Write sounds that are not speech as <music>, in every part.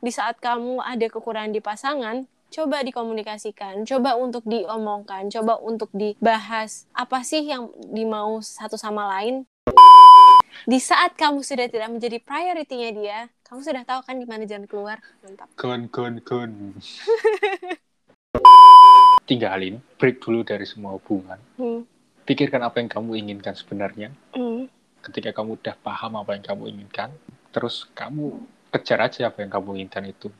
di saat kamu ada kekurangan di pasangan, coba dikomunikasikan, coba untuk diomongkan, coba untuk dibahas apa sih yang dimau satu sama lain. Di saat kamu sudah tidak menjadi prioritinya dia, kamu sudah tahu kan di mana jalan keluar. Mantap. Gun, gun, gun. <laughs> Tinggalin, break dulu dari semua hubungan. Hmm. Pikirkan apa yang kamu inginkan sebenarnya. Hmm. Ketika kamu udah paham apa yang kamu inginkan, terus kamu kejar aja apa yang kamu inginkan itu.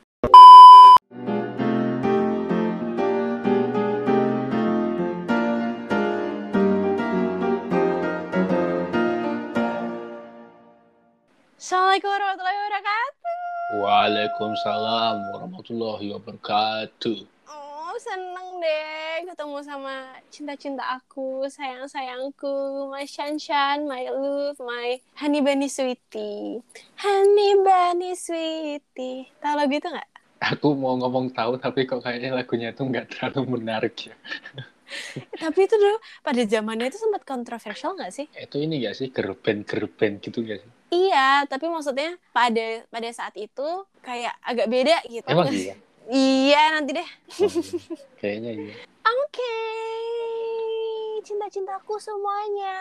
Assalamualaikum warahmatullahi wabarakatuh. Waalaikumsalam warahmatullahi wabarakatuh. Seneng deh ketemu sama cinta-cinta aku, sayang-sayangku, my Shanshan, my love, my honey bunny sweetie. Honey bunny sweetie. Tahu lagu itu nggak? Aku mau ngomong tahu tapi kok kayaknya lagunya itu nggak terlalu menarik ya. <laughs> Tapi itu dulu pada zamannya itu sempat kontroversial nggak sih? Itu ini gak sih gerben gerben gitu gak sih? Iya, tapi maksudnya pada pada saat itu kayak agak beda gitu. Emang iya. Iya, nanti deh. Oh, kayaknya iya. Oke, cinta-cintaku semuanya.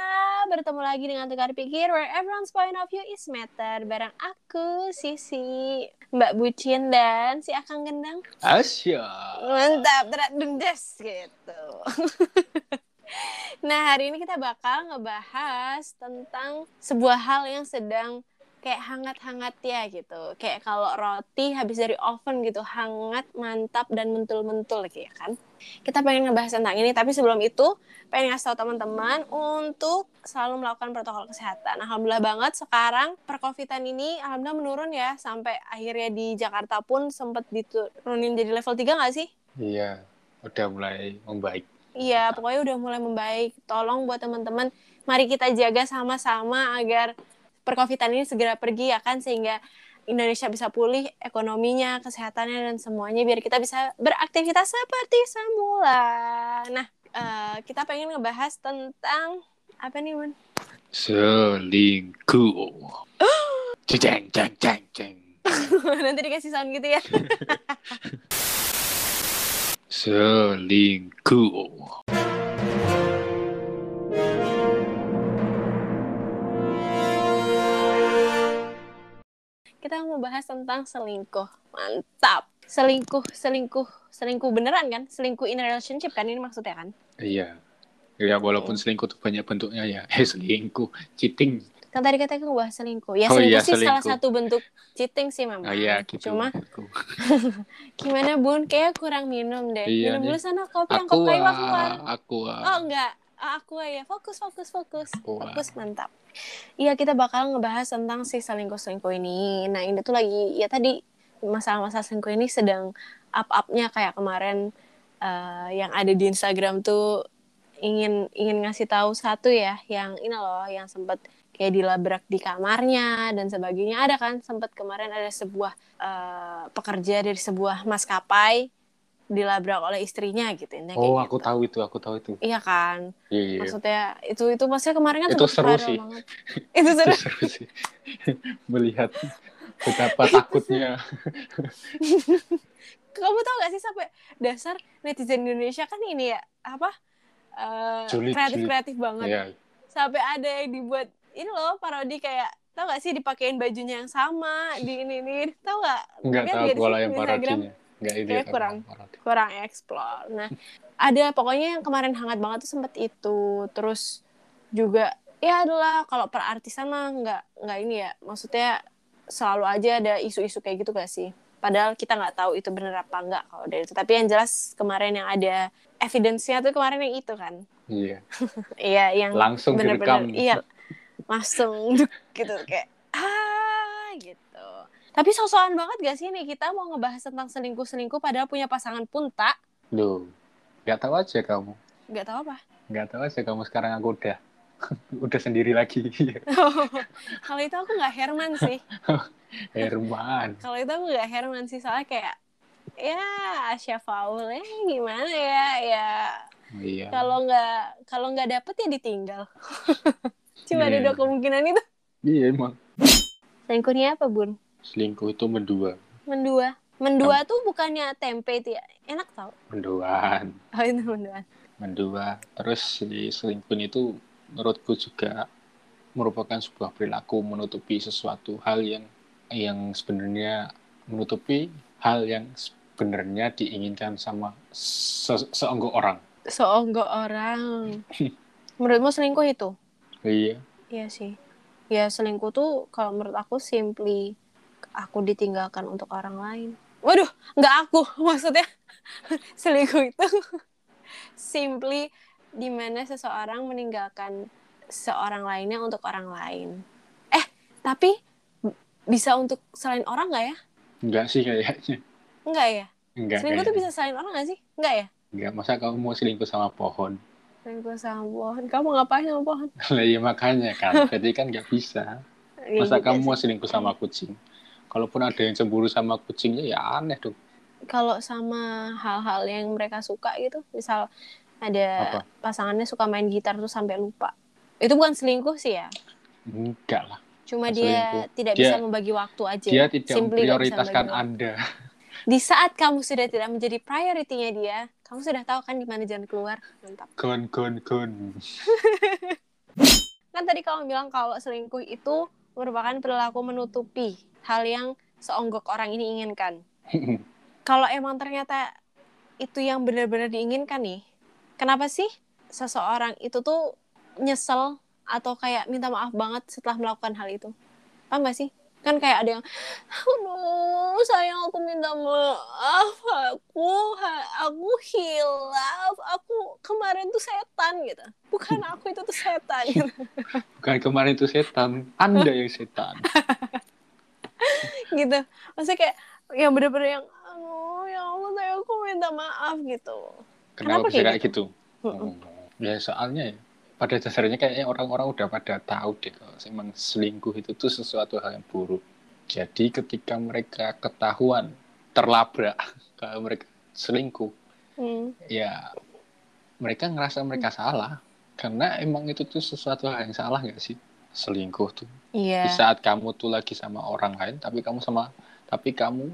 Bertemu lagi dengan Tukar Pikir, where everyone's point of view is matter. Barang aku, Sisi, Mbak Bucin, dan si Akang Gendang. Asya. Mantap, terak des gitu. <laughs> nah, hari ini kita bakal ngebahas tentang sebuah hal yang sedang kayak hangat-hangat ya gitu. Kayak kalau roti habis dari oven gitu, hangat, mantap, dan mentul-mentul gitu ya kan. Kita pengen ngebahas tentang ini, tapi sebelum itu pengen ngasih tau teman-teman untuk selalu melakukan protokol kesehatan. Alhamdulillah banget sekarang percovidan ini alhamdulillah menurun ya sampai akhirnya di Jakarta pun sempat diturunin jadi level 3 nggak sih? Iya, udah mulai membaik. Iya, pokoknya udah mulai membaik. Tolong buat teman-teman, mari kita jaga sama-sama agar percovidan ini segera pergi ya kan sehingga Indonesia bisa pulih ekonominya, kesehatannya dan semuanya biar kita bisa beraktivitas seperti semula. Nah, uh, kita pengen ngebahas tentang apa nih, Bun? Selingkuh. <gasps> Ceng, ceng, ceng, ceng. <laughs> Nanti dikasih sound gitu ya. <laughs> Selingkuh. Kita mau bahas tentang selingkuh. Mantap. Selingkuh, selingkuh, selingkuh beneran kan? Selingkuh in relationship kan ini maksudnya kan? Iya. Ya walaupun selingkuh itu banyak bentuknya ya. <laughs> Eh selingkuh, cheating. Kan tadi katanya aku bahas selingkuh. Ya Oh selingkuh iya, sih salah selingkuh. satu bentuk cheating sih memang. Ah, iya gitu. Cuma Aku. <laughs> <laughs> gimana Bun? Kayak kurang minum deh. Iya minum dulu sana kopi yang Aku kopi keluar. aku Oh enggak, aku ya fokus fokus fokus fokus mantap. Iya kita bakal ngebahas tentang si selingkuh selingkuh ini. Nah ini tuh lagi ya tadi masalah-masalah selingkuh ini sedang up-upnya kayak kemarin eh, yang ada di Instagram tuh ingin ingin ngasih tahu satu ya yang ini loh yang sempat kayak dilabrak di kamarnya dan sebagainya ada kan sempat kemarin ada sebuah eh, pekerja dari sebuah maskapai dilabrak oleh istrinya gitu intinya kayak Oh, aku gitu. tahu itu, aku tahu itu. Iya kan Iya, iya. maksudnya itu itu maksudnya kemarin kan Itu seru sih. banget. itu seru <laughs> Itu seru sih. <laughs> Melihat betapa takutnya. <laughs> kamu tau gak sih sampai dasar netizen Indonesia kan ini ya apa Julid, kreatif julid. kreatif banget Iya. sampai ada yang dibuat ini loh parodi kayak tau gak sih dipakein bajunya yang sama di ini ini tau gak tahu nggak di pola sini yang parodinya. Enggak ini Kayak apa, kurang. kurang explore. Nah ada pokoknya yang kemarin hangat banget tuh sempet itu. Terus juga ya adalah kalau perartisan mah nggak nggak ini ya. Maksudnya selalu aja ada isu-isu kayak gitu gak sih? Padahal kita nggak tahu itu bener apa enggak kalau dari itu. Tapi yang jelas kemarin yang ada evidence-nya tuh kemarin yang itu kan. Iya. <laughs> iya yang Langsung bener-bener direkam. iya langsung <laughs> gitu kayak gitu tapi sosokan banget gak sih nih kita mau ngebahas tentang selingkuh-selingkuh padahal punya pasangan pun tak Loh. Enggak tahu aja kamu. nggak tahu apa Enggak tahu aja kamu sekarang aku udah <laughs> udah sendiri lagi. <laughs> kalau itu aku nggak Herman sih <laughs> Herman. kalau itu aku nggak Herman sih soalnya kayak ya Asya Faul ya gimana ya ya Iya. kalau nggak kalau nggak dapet ya ditinggal cuma ada Iya. dua kemungkinan itu Iya emang. selingkuhnya apa bun Selingkuh itu mendua. Mendua. Mendua tuh bukannya tempe itu ya? Enak tau. menduan <laughs> Oh itu menduan. mendua terus si selingkuh itu menurutku juga merupakan sebuah perilaku menutupi sesuatu hal yang yang sebenarnya menutupi hal yang sebenarnya diinginkan sama se seonggok orang Seonggok orang. <laughs> Menurutmu selingkuh itu? iya Iya sih. Ya selingkuh tuh kalau menurut aku simply aku ditinggalkan untuk orang lain. Waduh, nggak aku. <laughs> Maksudnya <laughs> selingkuh itu simply di mana seseorang meninggalkan seorang lainnya untuk orang lain. Eh, tapi bisa untuk selain orang nggak ya? enggak sih kayaknya Enggak ya? enggak selingkuh tuh kayaknya. bisa selain orang nggak sih? Enggak ya? enggak masa kamu mau selingkuh sama pohon Selingkuh sama pohon. Kamu ngapain sama pohon? <laughs> lah iya makanya kan berarti kan nggak bisa Iya masa kamu mau selingkuh sama kucing kalaupun ada yang cemburu sama kucingnya ya aneh dong. Kalau sama hal-hal yang mereka suka gitu misal ada Apa? pasangannya suka main gitar tuh sampai lupa. Itu bukan selingkuh sih ya? Enggak lah. Cuma dia selingkuh. tidak Dia- bisa membagi waktu aja. dia tidak Simply memprioritaskan anda. <laughs> Di saat kamu sudah tidak menjadi prioritinya dia kamu sudah tahu kan di mana jalan keluar. Mantap. Gon gon gon. <laughs> Kan tadi kamu bilang kalau selingkuh itu merupakan perilaku menutupi hal yang seonggok orang ini inginkan kalau emang ternyata itu yang benar-benar diinginkan nih, kenapa sih seseorang itu tuh nyesel atau kayak minta maaf banget setelah melakukan hal itu? Paham gak sih? Kan kayak ada yang, aduh sayang aku minta maaf, aku aku hilaf, aku kemarin tuh setan gitu. Bukan <laughs> aku itu tuh setan. gitu. bukan kemarin itu setan anda yang setan <laughs> <laughs> gitu. Maksudnya kayak yang bener-bener yang, aduh ya Allah sayang aku minta maaf gitu. kenapa, Kenapa bisa kayak gitu, Mm-mm. Oh, ya soalnya ya, pada dasarnya kayaknya orang-orang udah pada tahu deh kalau emang selingkuh itu tuh sesuatu hal yang buruk jadi ketika mereka ketahuan terlabrak <laughs> kalau mereka selingkuh Hmm. ya mereka ngerasa mereka salah karena emang itu tuh sesuatu hal yang salah nggak sih selingkuh tuh Iya. di saat kamu tuh lagi sama orang lain tapi kamu sama tapi kamu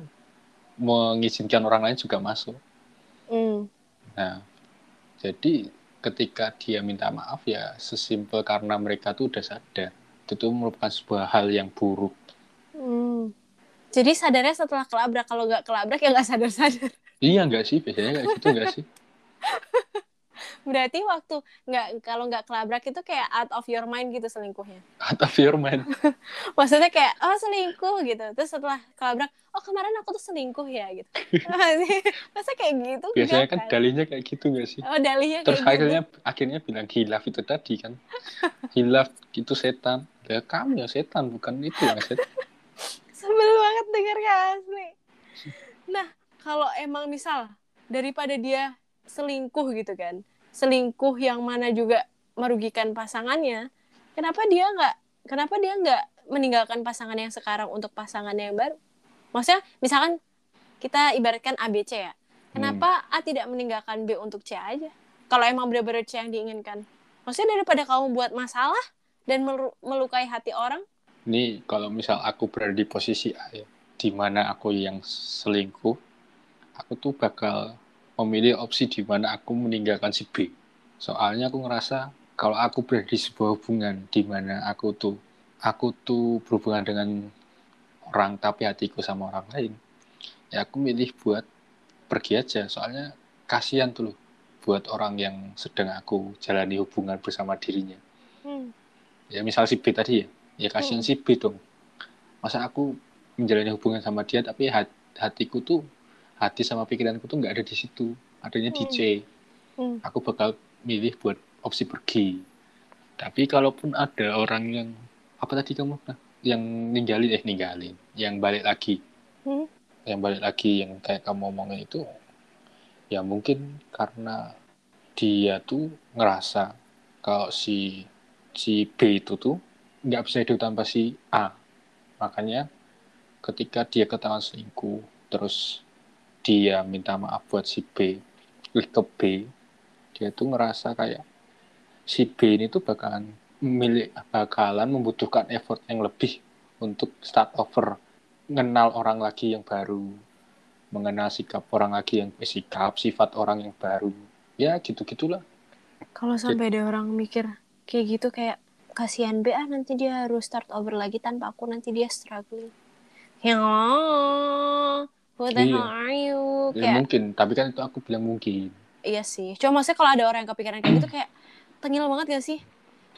mengizinkan orang lain juga masuk Hmm. nah jadi ketika dia minta maaf ya sesimpel karena mereka tuh udah sadar itu tuh merupakan sebuah hal yang buruk Hmm. Jadi sadarnya setelah kelabrak, kalau nggak kelabrak ya nggak sadar-sadar. iya nggak sih biasanya kayak gitu nggak sih <laughs> Berarti waktu nggak kalau nggak kelabrak itu kayak out of your mind gitu selingkuhnya. <laughs> atau firman Maksudnya kayak oh selingkuh gitu. Terus setelah kelabrak, oh kemarin aku tuh selingkuh ya gitu. <laughs> Masa kayak gitu? biasanya Nggak kan dalihnya kayak gitu nggak sih Oh dalihnya terus kayak akhirnya gitu. akhirnya bilang hilaf itu tadi kan <laughs> hilaf itu setan ya kamu yang setan bukan itu yang setan Sebel banget denger gak asli. Nah kalau emang misal daripada dia selingkuh gitu kan, selingkuh yang mana juga merugikan pasangannya, kenapa dia nggak, kenapa dia nggak meninggalkan pasangan yang sekarang untuk pasangan yang baru? Maksudnya misalkan kita ibaratkan ABC ya, kenapa A tidak meninggalkan B untuk C aja? Kalau emang benar-benar C yang diinginkan, maksudnya daripada kamu buat masalah dan melu- melukai hati orang, ini kalau misal aku berada di posisi A ya di mana aku yang selingkuh aku tuh bakal memilih opsi di mana aku meninggalkan si B. Soalnya aku ngerasa kalau aku berada di sebuah hubungan di mana aku tuh aku tuh berhubungan dengan orang tapi hatiku sama orang lain ya aku milih buat pergi aja. Soalnya kasihan tuh loh buat orang yang sedang aku jalani hubungan bersama dirinya. Hmm, ya misal si B tadi ya ya kasihan Hmm. si B dong. Masa aku menjalani hubungan sama dia tapi hat- hatiku tuh hati sama pikiranku tuh nggak ada di situ adanya di Hmm. C hmm. aku bakal milih buat opsi pergi tapi kalaupun ada orang yang apa tadi kamu Nah, yang ninggalin eh ninggalin yang balik lagi Hmm. yang balik lagi yang kayak kamu omongin itu ya mungkin karena dia tuh ngerasa kalau si si B itu tuh nggak bisa hidup tanpa si A makanya ketika dia ketahuan selingkuh terus dia minta maaf buat si B ke B dia tuh ngerasa kayak si B ini tuh bakalan milik bakalan membutuhkan effort yang lebih untuk start over mengenal orang lagi yang baru mengenal sikap orang lagi yang eh, sikap sifat orang yang baru. Ya gitu gitulah Kalau sampai ada orang mikir kayak gitu kayak kasihan B ah nanti dia harus start over lagi tanpa aku nanti dia struggling. Ya Allah, who the hell are you? ya Kayak mungkin. Tapi kan itu aku bilang mungkin. Iya sih. Cuma maksudnya kalau ada orang yang kepikiran kayak gitu kayak tengil banget gak sih?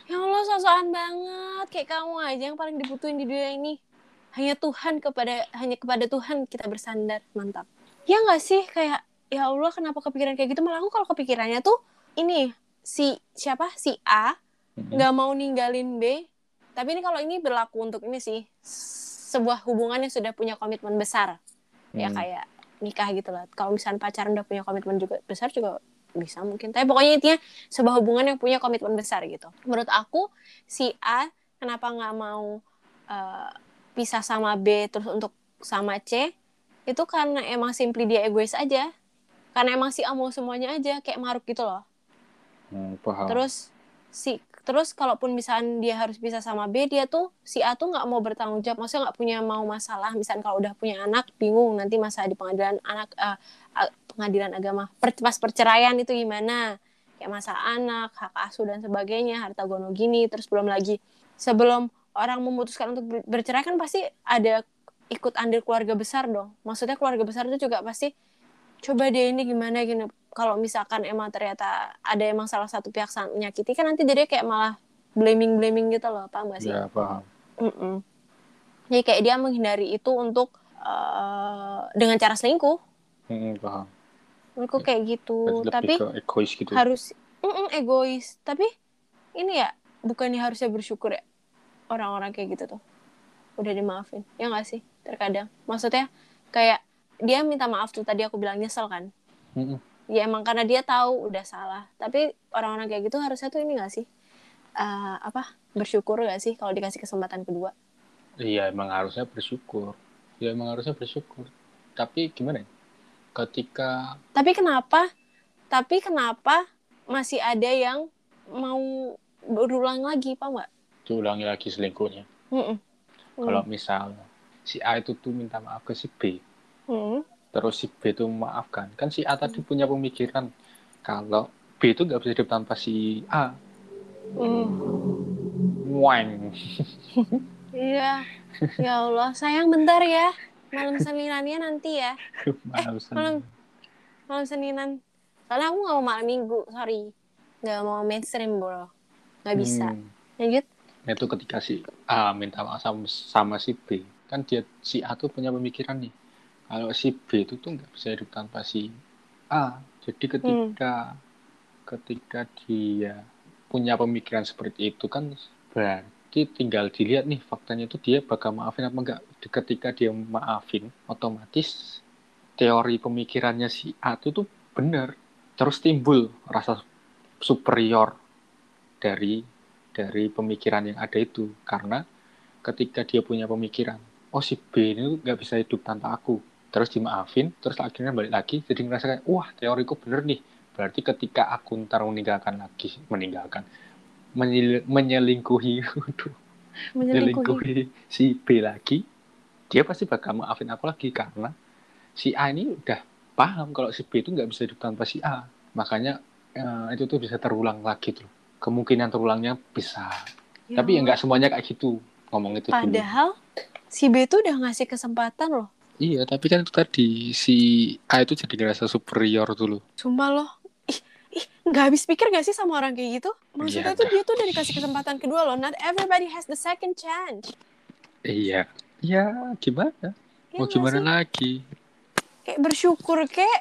Ya Allah sosokan banget. Kayak kamu aja yang paling dibutuhin di dunia ini. Hanya Tuhan kepada hanya kepada Tuhan kita bersandar. Mantap. Ya nggak sih? Kayak ya Allah kenapa kepikiran kayak gitu? Malah aku kalau kepikirannya tuh ini si siapa? Si A nggak mau ninggalin B. Tapi ini kalau ini berlaku untuk ini sih. Sebuah hubungan yang sudah punya komitmen besar ya Hmm. kayak nikah gitu lah. Kalau misalnya pacaran udah punya komitmen juga besar juga bisa mungkin. Tapi pokoknya intinya sebuah hubungan yang punya komitmen besar gitu. Menurut aku si A kenapa nggak mau eh, pisah sama B terus untuk sama C? Itu karena emang simply dia egois aja. Karena emang si A mau semuanya aja kayak maruk gitu loh. Hmm, paham. Terus si terus kalaupun misalnya dia harus bisa sama B dia tuh si A tuh nggak mau bertanggung jawab. Maksudnya nggak punya mau masalah. Misalnya kalau udah punya anak bingung nanti masa di pengadilan anak a- pengadilan agama Per- pas perceraian itu gimana. Kayak masa anak hak asuh dan sebagainya harta gono gini terus belum lagi. Sebelum orang memutuskan untuk ber- bercerai kan pasti ada ikut andil keluarga besar dong. Maksudnya keluarga besar itu juga pasti coba deh ini gimana gini kalau misalkan emang ternyata ada emang salah satu pihak sang- menyakiti kan nanti jadi kayak malah blaming blaming gitu loh paham gak sih? Ya paham. Mm-mm. jadi kayak dia menghindari itu untuk eh, dengan cara selingkuh. Hmm, paham. Menurutku kayak gitu. Tapi lebih ke egois gitu harus Mm-mm, egois. Tapi ini ya bukannya harusnya bersyukur ya? Orang-orang kayak gitu tuh. Udah dimaafin. Ya nggak sih? Terkadang. Maksudnya kayak dia minta maaf tuh tadi aku bilang nyesel kan? Mm-mm. Ya emang karena dia tahu udah salah tapi orang-orang kayak gitu harusnya tuh ini gak sih Eh, apa bersyukur gak sih kalau dikasih kesempatan kedua Iya emang harusnya bersyukur. Ya emang harusnya bersyukur. Tapi gimana? ya? Ketika tapi kenapa tapi kenapa masih ada yang mau berulang lagi pak mbak diulangi lagi selingkuhnya. Mm-mm. Kalau misal si A itu tuh minta maaf ke si B, Mm. Terus si B itu memaafkan, kan si A tadi punya pemikiran kalau B itu nggak bisa hidup tanpa si A. Mm. Wang. iya. Ya Allah sayang bentar ya. Malam seninannya nanti ya. Malam malam. Malam seninan. Soalnya aku nggak mau malam minggu sorry. Nggak mau mainstream bro. Nggak bisa. Hmm. lanjut. Nah, itu ketika si A minta maaf sama, sama si B, kan dia si A tuh punya pemikiran nih. Kalau si B itu tuh nggak bisa hidup tanpa si A. Jadi ketika ketika dia punya pemikiran seperti itu kan berarti tinggal dilihat nih faktanya itu dia bakal maafin apa enggak. Ketika dia maafin, otomatis teori pemikirannya si A itu tuh benar. Terus timbul rasa superior dari dari pemikiran yang ada itu karena ketika dia punya pemikiran oh si B ini nggak bisa hidup tanpa aku terus dimaafin terus akhirnya balik lagi jadi ngerasa kayak wah teoriku bener nih. Berarti ketika aku ntar meninggalkan lagi meninggalkan menyel- menyelingkuhi <laughs> menyelingkuhi menyelingkuhi. si B lagi dia pasti bakal maafin aku lagi karena si A ini udah paham kalau si B itu nggak bisa hidup tanpa si A. Makanya eh, itu tuh bisa terulang lagi tuh. Kemungkinan terulangnya bisa Ya tapi ya nggak semuanya kayak gitu ngomong itu dulu. Padahal si B tuh udah ngasih kesempatan loh. Iya tapi kan itu tadi si A itu jadi ngerasa superior dulu Sumpah loh. Ih, ih, nggak habis pikir gak sih sama orang kayak gitu? Maksudnya Iya, tuh dia tuh udah dikasih kesempatan kedua loh. Not everybody has the second chance. iya ya gimana Ya mau gimana sih? lagi Kayak bersyukur kek.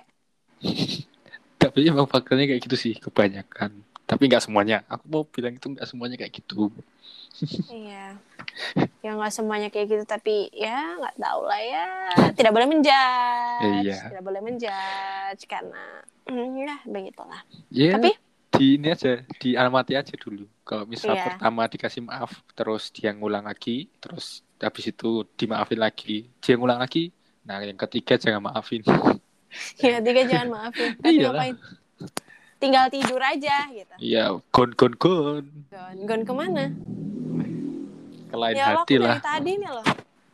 <laughs> tapi emang faktanya kayak gitu sih kebanyakan tapi nggak semuanya aku mau bilang itu nggak semuanya kayak gitu Iya. Ya nggak semuanya kayak gitu tapi ya nggak tahu lah ya. Tidak boleh menjudge. Iya. Tidak boleh menjudge karena hmm, ya begitulah. ya Tapi di ini aja diamati aja dulu kalau misal Iya. pertama dikasih maaf terus dia ngulang lagi terus habis itu dimaafin lagi dia ngulang lagi nah yang ketiga jangan maafin <laughs> ya tiga jangan maafin. Tapi Iyalah. ngapain? Tinggal tidur aja gitu. iya gon gon gon Gon, gon ke mana? Ke lain ya hati aku lah. dari tadi nih loh.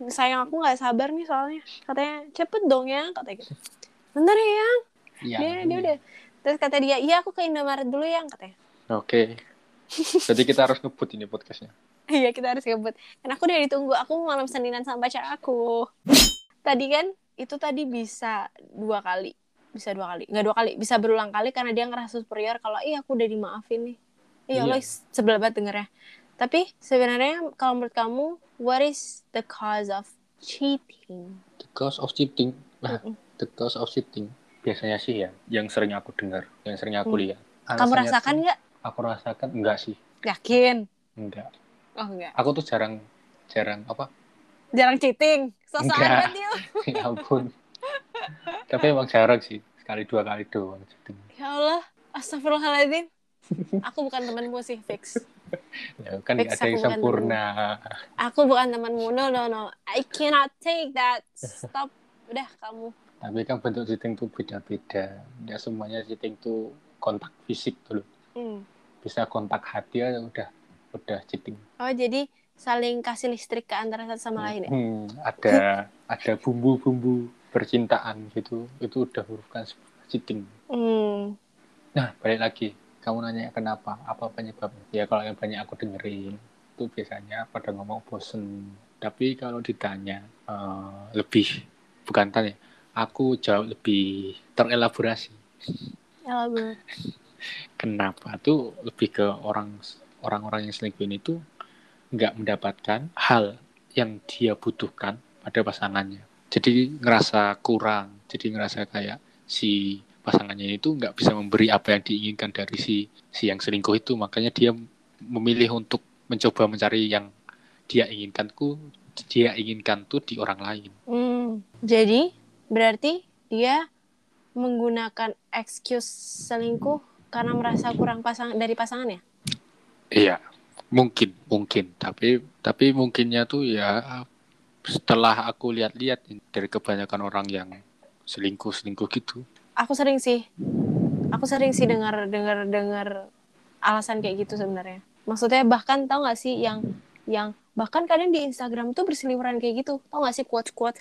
Sayang aku nggak sabar nih soalnya. Katanya cepet dong ya katanya gitu. Bentar ya yang. Iya. dia dia udah. Terus kata dia iya aku ke Indomaret dulu yang katanya. Oke. Jadi kita harus ngebut ini podcastnya. <laughs> iya kita harus ngebut. Kan aku udah ditunggu. Aku malam seninan sama pacar aku. Tadi kan itu tadi bisa dua kali. Bisa dua kali. Nggak dua kali. Bisa berulang kali karena dia ngerasa superior kalau iya aku udah dimaafin nih. Iya Iya. lo sebel banget dengernya tapi sebenarnya kalau menurut kamu what is the cause of cheating The cause of cheating. Nah, Mm-mm. the cause of cheating. Biasanya sih ya, yang sering aku dengar, yang sering aku Hmm. lihat. kamu Alasannya rasakan nggak Aku rasakan enggak sih, yakin enggak. oh enggak Aku tuh jarang, jarang apa? jarang cheating sosok Enggak. banget dia <laughs> ya ampun. Tapi emang jarang sih, sekali dua kali doang cheating. ya Allah astagfirullahaladzim aku bukan temanmu sih fix Ya kan Fix, ada yang sempurna. aku bukan temanmu no no no I cannot take that stop udah kamu Tapi kan bentuk cheating tuh beda-beda. Ya semuanya cheating tuh kontak fisik dulu. Hmm. Bisa kontak hati aja udah udah cheating. oh jadi saling kasih listrik ke antara satu sama lain ya Hmm, ada ada bumbu-bumbu percintaan gitu. Itu udah sebuah cheating. hmm. Nah, balik lagi. Kamu nanya kenapa? Apa penyebabnya? Ya kalau yang banyak aku dengerin itu biasanya pada ngomong bosen. Tapi kalau ditanya eh, lebih bukan tanya, aku jauh lebih terelaborasi. Allah <laughs> Kenapa tuh lebih ke orang orang-orang yang selingkuhin itu nggak mendapatkan hal yang dia butuhkan pada pasangannya. Jadi ngerasa kurang. Jadi ngerasa kayak si pasangannya itu nggak bisa memberi apa yang diinginkan dari si si yang selingkuh itu. Makanya dia memilih untuk mencoba mencari yang dia inginkanku dia inginkan tuh di orang lain. Hmm. jadi berarti dia menggunakan excuse selingkuh karena merasa kurang pasang dari pasangannya Iya, mungkin, mungkin. Tapi tapi mungkinnya tuh ya setelah aku lihat-lihat dari kebanyakan orang yang selingkuh-selingkuh gitu. Aku sering sih. Aku sering sih dengar dengar dengar alasan kayak gitu sebenarnya. Maksudnya bahkan tau gak sih yang yang bahkan kadang di Instagram tuh berseliweran kayak gitu. Tau gak sih quote quote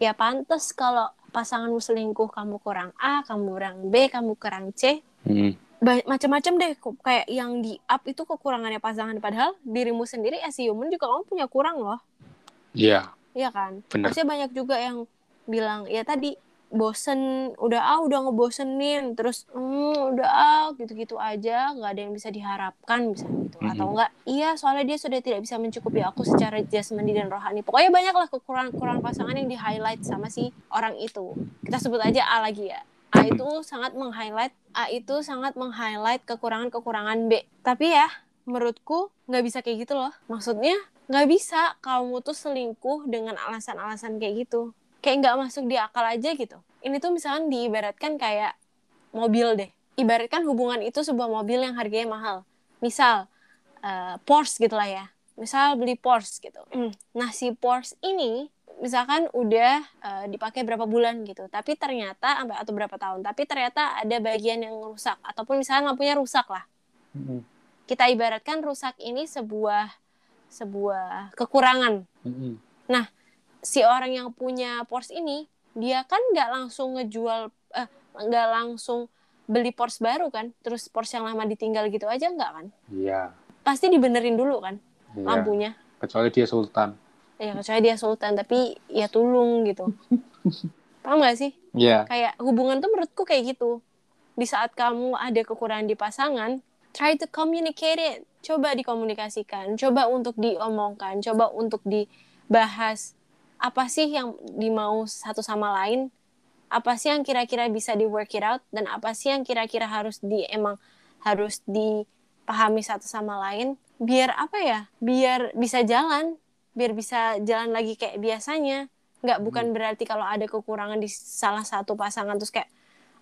ya pantas kalau pasanganmu selingkuh kamu kurang A kamu kurang B kamu kurang C. Hmm. Macam-macam deh kayak yang di up itu kekurangannya pasangan. Padahal dirimu sendiri as human juga kamu punya kurang loh. Iya, Iya kan? Bener. Maksudnya banyak juga yang bilang ya tadi bosen udah ah udah ngebosenin terus hmm, udah ah gitu-gitu aja nggak ada yang bisa diharapkan bisa gitu Mhm. atau enggak iya soalnya dia sudah tidak bisa mencukupi aku secara jasmani dan rohani. Pokoknya banyak lah kekurangan-kekurangan pasangan yang di highlight sama si orang itu. Kita sebut aja A lagi ya. A itu sangat meng-highlight A itu sangat meng-highlight kekurangan-kekurangan B. Tapi ya menurutku nggak bisa kayak gitu loh. Maksudnya nggak bisa. Kamu tuh selingkuh dengan alasan-alasan kayak gitu kayak nggak masuk di akal aja gitu. Ini tuh misalkan diibaratkan kayak mobil deh. Ibaratkan hubungan itu sebuah mobil yang harganya mahal. Misal eh, Porsche gitu lah ya. Misal beli Porsche gitu. Hmm, nah si Porsche ini misalkan udah eh, dipakai berapa bulan gitu. Tapi ternyata sampai atau berapa tahun tapi ternyata ada bagian yang rusak. Ataupun misalnya lampunya rusak lah. Mm-mm. kita ibaratkan rusak ini sebuah sebuah kekurangan. Mm-mm. Si orang yang punya Porsche ini dia kan nggak langsung ngejual eh nggak langsung beli Porsche baru kan? Terus Porsche yang lama ditinggal gitu aja nggak kan? Iya, pasti dibenerin dulu kan iya. lampunya? Kecuali dia sultan. ya kecuali dia sultan tapi ya tulung gitu. <laughs> Paham nggak sih? Iya. kayak hubungan tuh menurutku kayak gitu. Di saat kamu ada kekurangan di pasangan try to communicate it. Coba dikomunikasikan coba untuk diomongkan coba untuk dibahas apa sih yang dimau satu sama lain? Apa sih yang kira-kira bisa di work it out? Dan apa sih yang kira-kira harus di emang harus dipahami satu sama lain? Biar apa ya? Biar bisa jalan. Biar bisa jalan lagi kayak biasanya. Nggak bukan berarti kalau ada kekurangan di salah satu pasangan terus kayak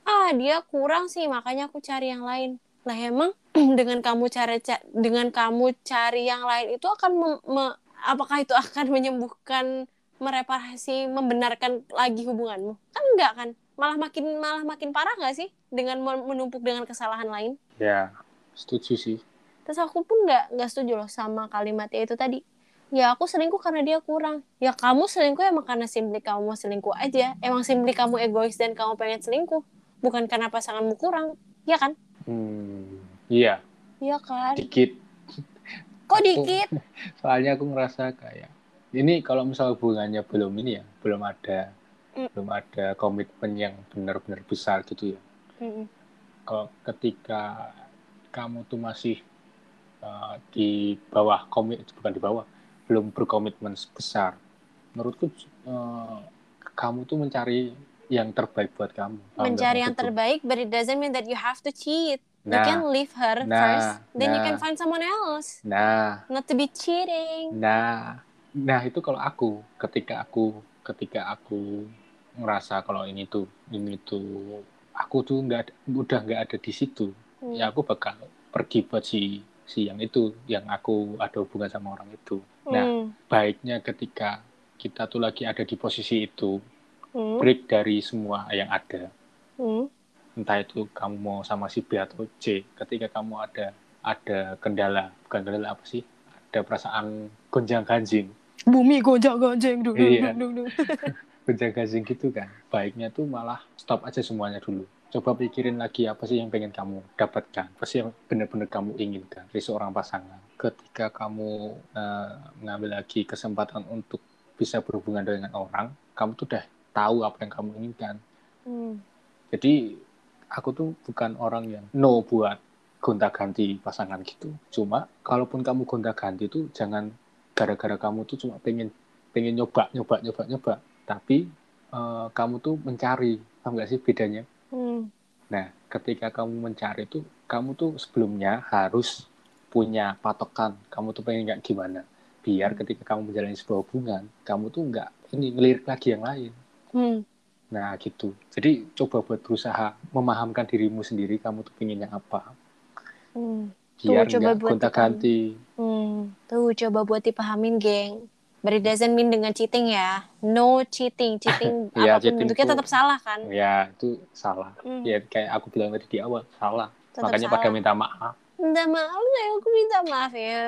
ah dia kurang sih makanya aku cari yang lain. Lah emang <clears throat> dengan kamu cari ca- dengan kamu cari yang lain itu akan me- apakah itu akan menyembuhkan mereparasi membenarkan lagi hubunganmu? Kan enggak kan? Malah makin malah makin parah nggak sih dengan men- menumpuk dengan kesalahan lain? Ya, setuju sih. terus aku pun nggak nggak setuju loh sama kalimatnya itu tadi. Ya aku selingkuh karena dia kurang. Ya kamu selingkuh emang karena simply kamu mau selingkuh aja. Emang simply kamu egois dan kamu pengen selingkuh. Bukan karena pasanganmu kurang. Ya kan? Hmm, iya, iya kan? Dikit. kok dikit? <laughs> Soalnya aku ngerasa kayak ini kalau misal hubungannya belum ini ya, belum ada Mm. belum ada komitmen yang benar-benar besar gitu ya. Mm-mm. Kalau ketika kamu tuh masih uh, di bawah komit bukan di bawah, belum berkomitmen besar, menurutku uh, kamu tuh mencari yang terbaik buat kamu. Mencari yang terbaik but it doesn't mean that you have to cheat you Nah, can leave her nah, first then you nah. can find someone else nah, not to be cheating Nah, nah itu kalau aku ketika aku ketika aku ngerasa kalau ini tuh ini tuh aku tuh nggak udah nggak ada di situ, Hmm. ya aku bakal pergi buat si si yang itu yang aku ada hubungan sama orang itu. Nah, Hmm. baiknya ketika kita tuh lagi ada di posisi itu, Hmm. break dari semua yang ada, Hmm. entah itu kamu mau sama si B atau C, ketika kamu ada ada kendala, bukan kendala apa sih? Ada perasaan gonjang ganjing, bumi gonjang ganjing dung Iya. dung gonjang ganjing gitu kan. Baiknya tuh malah stop aja semuanya dulu. Coba pikirin lagi apa sih yang pengen kamu dapatkan, apa sih yang benar-benar kamu inginkan dari seorang pasangan. Ketika kamu eh, mengambil lagi kesempatan untuk bisa berhubungan dengan orang, kamu tuh udah tahu apa yang kamu inginkan. Hmm. Jadi aku tuh bukan orang yang no buat gonta-ganti pasangan gitu. Cuma kalaupun kamu gonta-ganti tuh jangan gara-gara kamu tuh cuma pengen pengen nyoba nyoba nyoba nyoba, tapi eh, kamu tuh mencari, paham nggak sih bedanya? Hmm. Nah, ketika kamu mencari tuh, kamu tuh sebelumnya harus punya patokan. Kamu tuh pengen nggak gimana? Biar ketika kamu menjalani sebuah hubungan, kamu tuh nggak ini ngelirik lagi yang lain. Hmm. Nah gitu. Jadi coba buat berusaha memahamkan dirimu sendiri kamu tuh pinginnya apa. Hmm. Biar Tuh, coba buat gonta-ganti. Hmm. Tuh coba buat dipahamin geng But it doesn't mean dengan cheating ya. No cheating. Cheating Iya, <laughs> apa pun cheating bentuknya tetap salah kan? Ya itu salah. Hmm. Ya kayak aku bilang tadi di awal salah. Tetap Makanya salah. pada minta maaf. Minta maaf ya, aku minta maaf ya.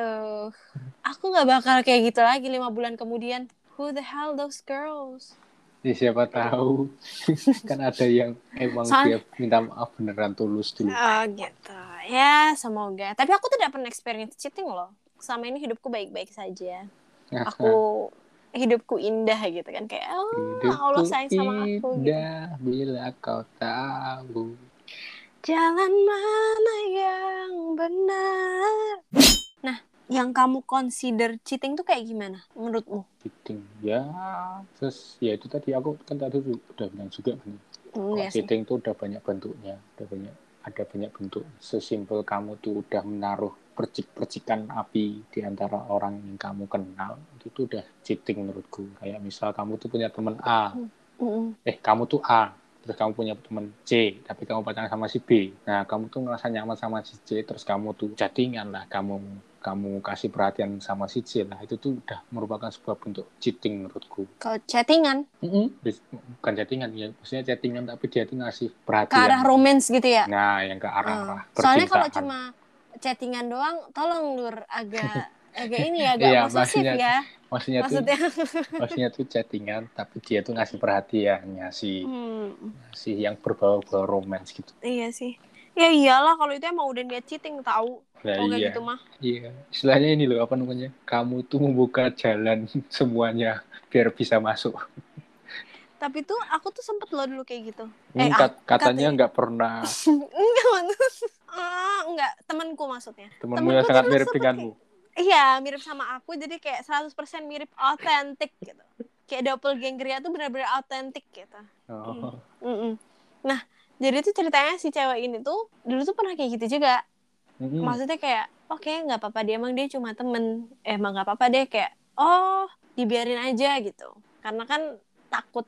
<laughs> Aku nggak bakal kayak gitu lagi lima bulan kemudian. Who the hell those girls? Ya, siapa tahu <laughs> kan ada yang emang Soal- dia minta maaf beneran tulus dulu. Oh gitu. Ya semoga. Tapi aku tidak pernah experience cheating loh. Selama ini hidupku baik-baik saja. Aku hidupku indah gitu kan kayak oh Allah sayang sama aku. Gitu. indah bila kau tahu. Jalan mana yang benar? Nah, yang kamu consider cheating tuh kayak gimana menurutmu? Cheating ya terus ya itu tadi aku kan tadi udah bilang juga kan Hmm, Kalau ya sih. cheating tuh udah banyak bentuknya, udah banyak ada banyak bentuk. Sesimpel kamu tuh udah menaruh percik-percikan api di antara orang yang kamu kenal, itu tuh udah cheating menurutku. Kayak misal kamu tuh punya teman A, eh kamu tuh A, terus kamu punya teman C, tapi kamu pacaran sama si B. Nah, kamu tuh ngerasa nyaman sama si C, terus kamu tuh chattingan lah, kamu kamu kasih perhatian sama si C lah, itu tuh udah merupakan sebuah bentuk cheating menurutku. Kalau chattingan Bukan chattingan ya, maksudnya chattingan tapi dia tuh ngasih ke perhatian. arah romance gitu ya? Nah, yang ke arah Hmm. Soalnya kalau cuma chattingan doang, tolong lur agak agak ini ya, agak Iya, posesif ya. Maksudnya tuh Maksudnya. maksudnya tuh chattingan tapi dia tuh ngasih perhatian, ngasih Hmm, ngasih yang berbau-bau romance gitu. iya sih. Ya iyalah kalau itu emang udah niat cheating tahu. Nah, Kalau kayak iya. gitu mah. Iya, istilahnya ini loh apa namanya? Kamu tuh membuka jalan <laughs> semuanya biar bisa masuk. Tapi tuh aku tuh sempet loh dulu kayak gitu. Eh, ah, kat- katanya katanya- nggak pernah <laughs> enggak, ah, enggak, temanku maksudnya. temanmu Temenku yang sangat mirip denganmu. Iya, mirip sama aku jadi kayak 100% mirip autentik gitu. Kayak doppelgangernya tuh benar-benar autentik gitu. Oh. Mm-mm. Nah, jadi tuh ceritanya si cewek ini tuh dulu tuh pernah kayak gitu juga. Mm-mm. Maksudnya kayak, oke nggak apa-apa dia emang dia cuma temen. Eh, emang nggak apa-apa deh kayak, oh dibiarin aja gitu. Karena kan takut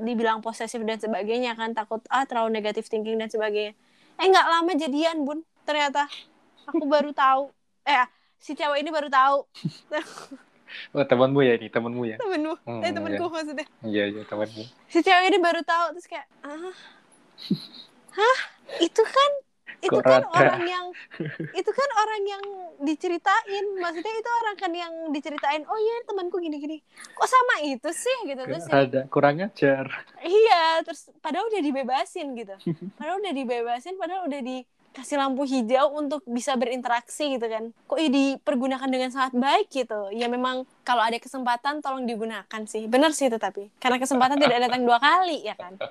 dibilang posesif dan sebagainya kan takut ah terlalu negatif thinking dan sebagainya. Eh nggak lama jadian bun ternyata aku baru tahu. Eh si cewek ini baru tahu. <laughs> Oh, temanmu ya ini, temanmu ya. temenmu, Hmm, eh temenku maksudnya. Iya, iya, temanmu. Si cewek ini baru tahu terus kayak ah hah? Itu kan itu Kok kan rada? orang yang itu kan orang yang diceritain. Maksudnya itu orang kan yang diceritain oh iya temanku gini gini kok sama itu sih? Gitu terus ya, ada kurang ajar? Iya terus padahal udah dibebasin gitu. <laughs> Padahal udah dibebasin padahal udah dikasih lampu hijau untuk bisa berinteraksi gitu kan. Kok ya dipergunakan dengan sangat baik gitu? Ya memang kalau ada kesempatan tolong digunakan sih. Benar sih itu tapi karena kesempatan tidak datang dua kali ya kan? <laughs>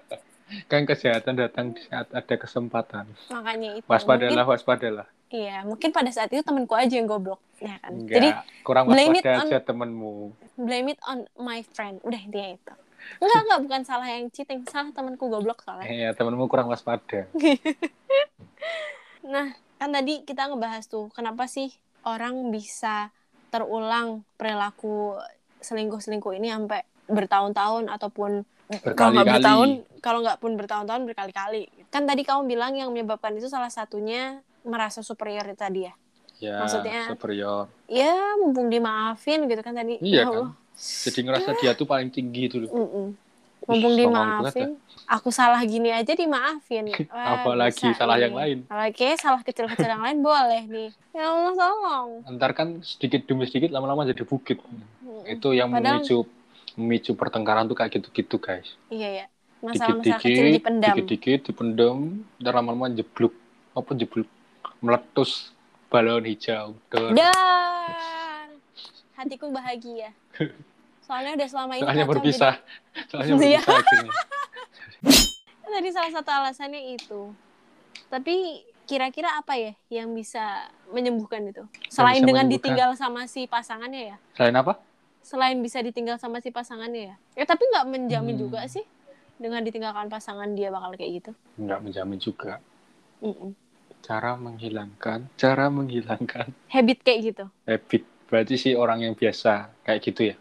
Kan kesehatan datang di saat ada kesempatan. Makanya itu. Waspadalah Mungkin- waspadalah. Iya mungkin pada saat itu temanku aja yang goblok ya kan? Enggak jadi kurang blame it waspada on- aja temenmu blame it on my friend. Udah intinya itu enggak enggak bukan salah yang cheating. Salah temanku goblok soalnya. Ya temenmu kurang waspada. <laughs> Nah kan tadi kita ngebahas tuh kenapa sih orang bisa terulang perilaku selingkuh-selingkuh ini sampai bertahun-tahun ataupun Berkali-kali. bertahun kalau nggak pun bertahun-tahun berkali-kali. Kan tadi kamu bilang yang menyebabkan itu salah satunya merasa superior tadi ya? Ya Maksudnya- superior. Ya mumpung dimaafin gitu kan tadi. Iya Ya kan? Jadi ngerasa dia tuh paling tinggi itu loh. Mm-mm. mumpung Ih, dimaafin. aku salah gini aja dimaafin. <laughs> Wah, Apalagi bisa salah ini. yang lain. apalagi salah kecil-kecil yang lain boleh nih. Ya Allah tolong. Ntar kan sedikit demi sedikit lama-lama jadi bukit. Mm-mm. itu yang Padahal- memicu memicu pertengkaran tuh kayak gitu-gitu guys. Iya ya masalah-masalah kecil dipendam. dikit-dikit dipendam ntar lama-lama jeblok apa jeblok meletus balon hijau. Dor. Hatiku bahagia. <laughs> Soalnya udah selama ini soalnya kacau berpisah. soalnya Iya. berpisah akhirnya. Kan <laughs> tadi salah satu alasannya itu. Tapi kira-kira apa ya yang bisa menyembuhkan itu? Selain dengan ditinggal sama si pasangannya ya? Selain apa? Selain bisa ditinggal sama si pasangannya ya? Ya tapi nggak menjamin Hmm. juga sih dengan ditinggalkan pasangan dia bakal kayak gitu? Nggak menjamin juga. Mm-mm. cara menghilangkan cara menghilangkan. Habit kayak gitu? Habit berarti sih orang yang biasa kayak gitu ya?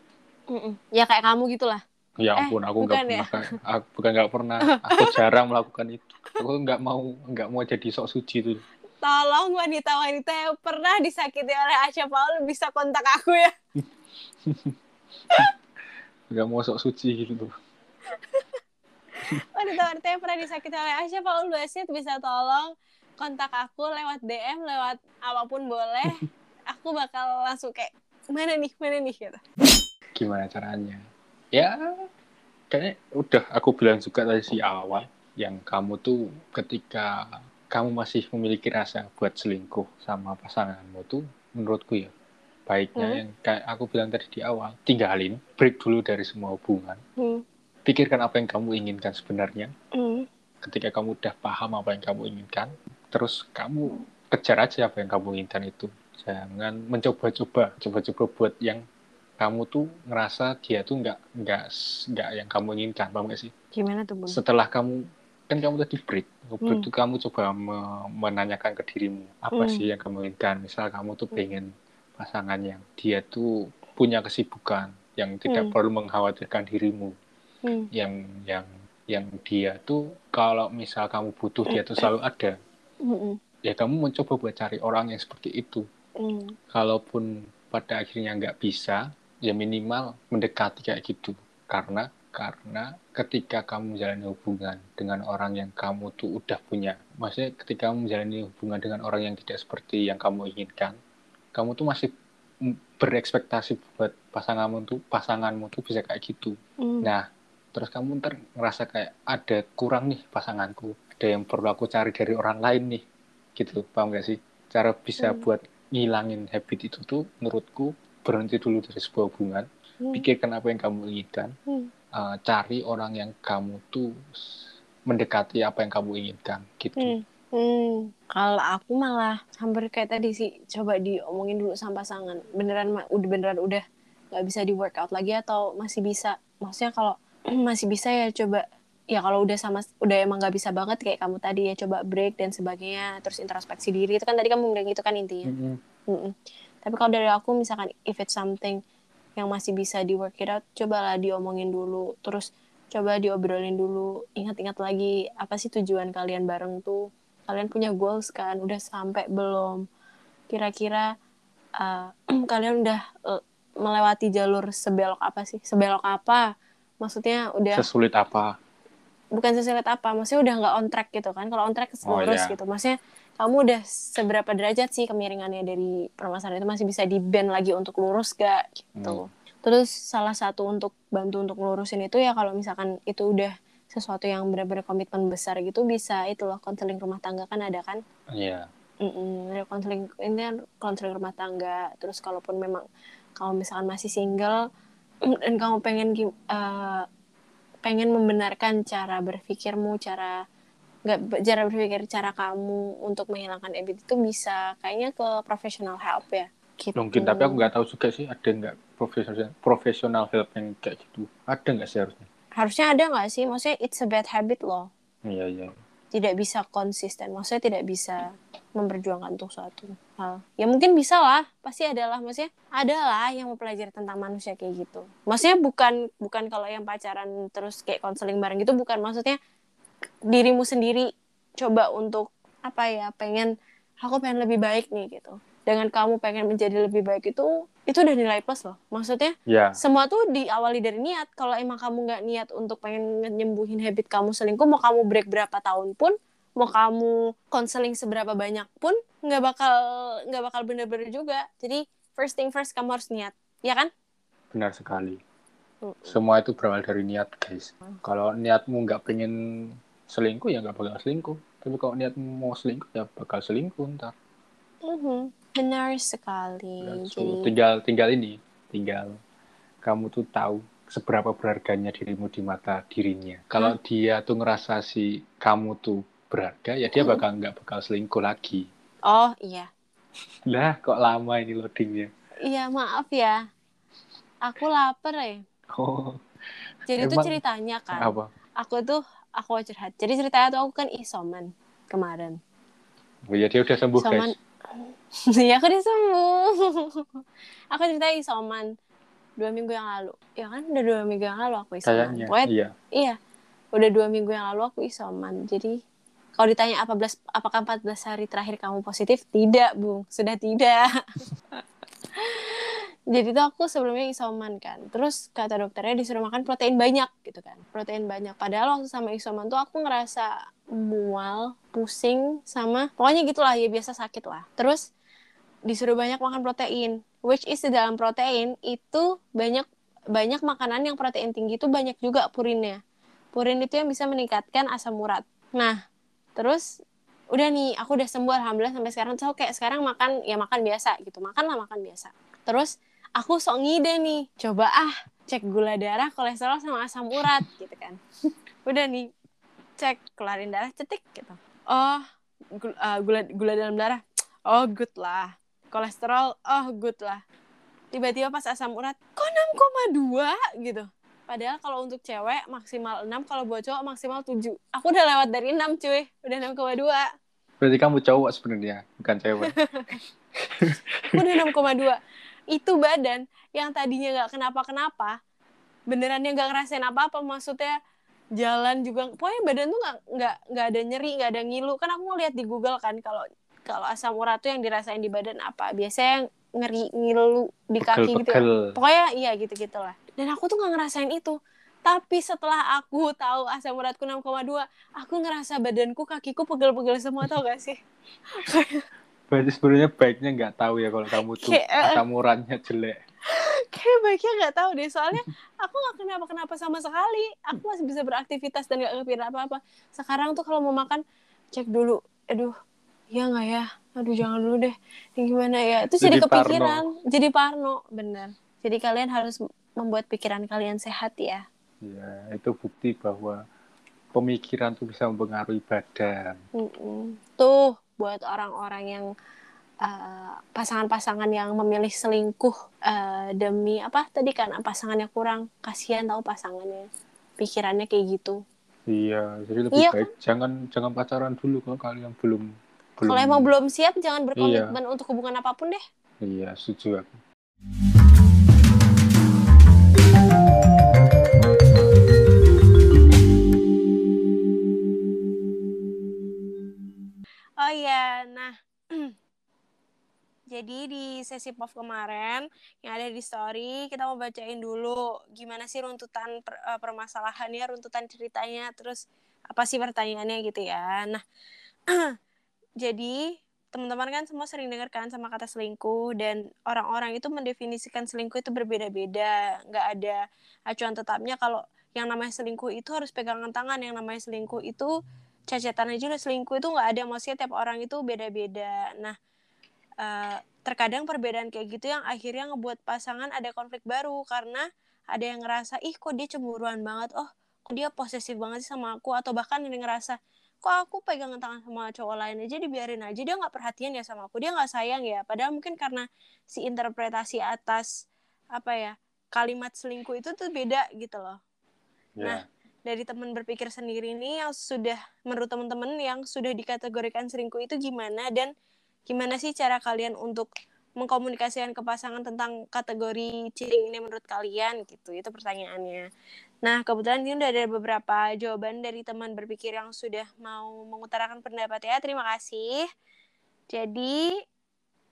Mm-mm. ya kayak kamu gitulah. Ya Eh, ampun aku nggak ya? pernah aku bukan nggak pernah. Aku <laughs> jarang melakukan itu. Aku nggak mau nggak mau jadi sok suci tuh tolong wanita-wanita yang pernah disakiti oleh Asya Paul bisa kontak aku ya. <laughs> Nggak mau sok suci gitu tuh. Wanita-wanita yang pernah disakiti oleh Asya Paul Basit bisa tolong kontak aku lewat DM lewat apa pun boleh <laughs> aku bakal langsung kayak mana nih mana nih gitu gimana caranya ya kayaknya udah aku bilang juga tadi si awal yang kamu tuh ketika kamu masih memiliki rasa buat selingkuh sama pasanganmu tuh menurutku ya baiknya Hmm. yang kayak aku bilang tadi di awal tinggalin break dulu dari semua hubungan hmm. pikirkan apa yang kamu inginkan sebenarnya Hmm. ketika kamu udah paham apa yang kamu inginkan terus kamu kejar aja apa yang kamu inginkan itu jangan mencoba-coba coba-coba buat yang kamu tuh ngerasa dia tuh nggak nggak nggak yang kamu inginkan paham nggak sih gimana tuh bun setelah kamu kan kamu tadi break break Hmm. itu kamu coba me- menanyakan ke dirimu apa Hmm. sih yang kamu inginkan misal kamu tuh pengen pasangan yang dia tuh punya kesibukan yang tidak Hmm. perlu mengkhawatirkan dirimu hmm. yang yang yang dia tuh kalau misal kamu butuh dia tuh <clears throat> selalu ada Hmm. ya kamu mencoba buat cari orang yang seperti itu Hmm. kalaupun pada akhirnya nggak bisa ya minimal mendekati kayak gitu karena karena ketika kamu menjalani hubungan dengan orang yang kamu tuh udah punya maksudnya ketika kamu menjalani hubungan dengan orang yang tidak seperti yang kamu inginkan kamu tuh masih berekspektasi buat pasanganmu tuh pasanganmu tuh bisa kayak gitu Hmm. Nah, terus kamu ntar ngerasa kayak ada kurang nih pasanganku, ada yang perlu aku cari dari orang lain nih, gitu, paham gak sih? Cara bisa Hmm. buat ngilangin habit itu tuh, menurutku berhenti dulu dari sebuah hubungan, Hmm. pikirkan apa yang kamu inginkan, Hmm. uh, cari orang yang kamu tuh mendekati apa yang kamu inginkan, gitu. Hmm. Hmm. Kalau aku malah hampir kayak tadi sih coba diomongin dulu sama pasangan. Beneran udah beneran udah nggak bisa di workout lagi atau masih bisa? Maksudnya kalau <clears throat> masih bisa ya coba ya kalau udah sama udah emang nggak bisa banget kayak kamu tadi ya coba break dan sebagainya terus introspeksi diri itu kan tadi kamu bilang gitu kan intinya. Mm-mm. Mm-mm. Tapi kalau dari aku misalkan if it's something yang masih bisa di work it out, cobalah diomongin dulu. Terus coba diobrolin dulu. Ingat-ingat lagi apa sih tujuan kalian bareng tuh? Kalian punya goals kan? Udah sampai belum? Kira-kira uh, <clears throat> kalian udah uh, melewati jalur sebelok apa sih? Sebelok apa? Maksudnya udah Sesulit apa? Bukan sesulit apa maksudnya udah nggak on track gitu kan. Kalau on track Oh, lurus iya. gitu. Maksudnya kamu udah seberapa derajat sih kemiringannya dari permasalahan itu? Masih bisa di bend lagi untuk lurus gak gitu? Terus salah satu untuk bantu untuk lurusin itu ya kalau misalkan itu udah sesuatu yang benar-benar komitmen besar gitu bisa itu loh konseling rumah tangga kan ada kan? Iya. Mm-mm, ada konseling ini kan konseling rumah tangga. Terus kalaupun memang kamu misalkan masih single <clears throat> dan kamu pengen eh, pengen membenarkan cara berpikirmu cara nggak cara berpikir cara kamu untuk menghilangkan habit itu bisa kayaknya ke professional help ya gitu. Mungkin tapi aku nggak tahu juga sih ada nggak profesional profesional help yang kayak gitu. Ada nggak sih harusnya? harusnya ada nggak sih maksudnya it's a bad habit loh Iya iya. tidak bisa konsisten maksudnya tidak bisa memperjuangkan untuk suatu hal. Ya mungkin bisa lah pasti ada lah maksudnya ada lah yang mempelajari tentang manusia kayak gitu. Maksudnya bukan bukan kalau yang pacaran terus kayak konseling bareng gitu bukan. Maksudnya dirimu sendiri coba untuk apa ya pengen aku pengen lebih baik nih gitu. Dengan kamu pengen menjadi lebih baik itu itu udah nilai plus loh. Maksudnya Ya. semua tuh diawali dari niat. Kalau emang kamu nggak niat untuk pengen nyembuhin habit kamu selingkuh, mau kamu break berapa tahun pun, mau kamu konseling seberapa banyak pun, nggak bakal nggak bakal bener-bener juga. Jadi first thing first kamu harus niat, ya kan? Benar sekali. Mm. Semua itu berawal dari niat, guys. Kalau niatmu nggak pengen selingkuh, ya nggak bakal selingkuh. Tapi kalau niatmu mau selingkuh, ya bakal selingkuh ntar. Mhm. Benar sekali. So, Jadi tinggal tinggal ini, tinggal kamu tuh tahu seberapa berharganya dirimu di mata dirinya. Kalau dia tuh ngerasa si kamu tuh berharga, ya dia bakal nggak bakal selingkuh lagi. oh iya, Lah, kok lama ini loadingnya? iya maaf ya, aku lapar ya. Oh, Jadi tuh Emang ceritanya kan, apa? aku tuh aku curhat. Jadi ceritanya tuh aku kan isoman kemarin. Oh, ya dia udah sembuh, Isoman. guys. <laughs> Iya aku udah sembuh. aku ceritanya isoman dua minggu yang lalu. Ya kan udah dua minggu yang lalu aku isoman. Kayaknya, Pokoknya, iya. iya. Udah dua minggu yang lalu aku isoman. Jadi kalau ditanya apa belas, apakah 14 hari terakhir kamu positif? Tidak, Bung. Sudah tidak. <laughs> Jadi tuh aku sebelumnya isoman kan. Terus kata dokternya disuruh makan protein banyak gitu kan. Protein banyak. Padahal waktu sama isoman tuh aku ngerasa mual, pusing, sama pokoknya gitulah ya biasa sakit lah. Terus disuruh banyak makan protein. Which is di dalam protein itu banyak banyak makanan yang protein tinggi itu banyak juga purinnya. Purin itu yang bisa meningkatkan asam urat. Nah, terus udah nih aku udah sembuh alhamdulillah sampai sekarang. So kayak sekarang makan ya makan biasa gitu. Makan lah makan biasa. Terus aku sok ngide nih coba ah cek gula darah kolesterol sama asam urat gitu kan. <laughs> Udah nih cek kelarin darah cetik gitu. Oh gula, uh, gula gula dalam darah. Oh good lah. Kolesterol oh good lah. Tiba-tiba pas asam urat kok 6,2 gitu Padahal kalau untuk cewek maksimal 6, kalau buat cowok maksimal 7. Aku udah lewat dari 6 cuy, udah 6,2. Berarti kamu cowok sebenarnya, bukan cewek. <laughs> Aku udah 6,2. Itu badan yang tadinya nggak kenapa-kenapa, benerannya nggak ngerasain apa-apa. Maksudnya jalan juga, pokoknya badan tuh nggak nggak nggak ada nyeri, nggak ada ngilu. Kan aku ngeliat di Google kan kalau kalau asam urat tuh yang dirasain di badan apa? Biasanya yang ngeri ngilu di kaki gitu. ya. Pegel-pegel. Pokoknya iya gitu-gitulah. Dan aku tuh nggak ngerasain itu. Tapi setelah aku tahu asam uratku 6,2, aku ngerasa badanku, kakiku pegel-pegel semua tau gak sih? Berarti sebenarnya baiknya nggak tahu ya kalau kamu tuh Kayak, eh. asam uratnya jelek. Kayak baiknya nggak tahu deh, soalnya aku nggak kenapa-kenapa sama sekali. Aku masih bisa beraktivitas dan nggak kepikiran apa-apa. Sekarang tuh kalau mau makan, cek dulu. Aduh, ya nggak ya? Aduh jangan dulu deh. Ini gimana ya? Itu jadi, Jadi kepikiran, jadi parno, bener. Jadi kalian harus membuat pikiran kalian sehat ya. Ya, itu bukti bahwa pemikiran tuh bisa mempengaruhi badan. Mm-mm. Tuh buat orang-orang yang uh, pasangan-pasangan yang memilih selingkuh uh, demi apa tadi kan pasangannya kurang kasihan tahu pasangannya pikirannya kayak gitu. Iya, jadi lebih Iya, baik jangan jangan pacaran dulu kalau kalian belum belum. Kalau emang belum siap jangan berkomitmen untuk hubungan apa pun deh. Iya, setuju aku. Oh iya, nah <clears throat> jadi di sesi POV kemarin yang ada di story kita mau bacain dulu gimana sih runtutan per- eh, permasalahannya, runtutan ceritanya, terus apa sih pertanyaannya gitu ya. Nah <clears throat> jadi teman-teman kan semua sering dengar kan sama kata selingkuh dan orang-orang itu mendefinisikan selingkuh itu berbeda-beda. Nggak ada acuan tetapnya kalau yang namanya selingkuh itu harus pegangan tangan yang namanya selingkuh itu cacatan aja udah selingkuh itu nggak ada maksudnya tiap orang itu beda-beda. Nah uh, terkadang perbedaan kayak gitu yang akhirnya ngebuat pasangan ada konflik baru karena ada yang ngerasa ih kok dia cemburuan banget? Oh kok dia posesif banget sih sama aku? Atau bahkan yang ngerasa kok aku pegangan tangan sama cowok lain aja dibiarin aja dia nggak perhatian ya sama aku dia nggak sayang ya. Padahal mungkin karena si interpretasi atas apa ya kalimat selingkuh itu tuh beda gitu loh. Yeah. nah dari teman berpikir sendiri ini yang sudah menurut teman-teman yang sudah dikategorikan selingkuh itu gimana? Dan gimana sih cara kalian untuk mengkomunikasikan ke pasangan tentang kategori ciri ini menurut kalian? Gitu itu pertanyaannya. Nah kebetulan ini udah ada beberapa jawaban dari teman berpikir yang sudah mau mengutarakan pendapat ya. Terima kasih. Jadi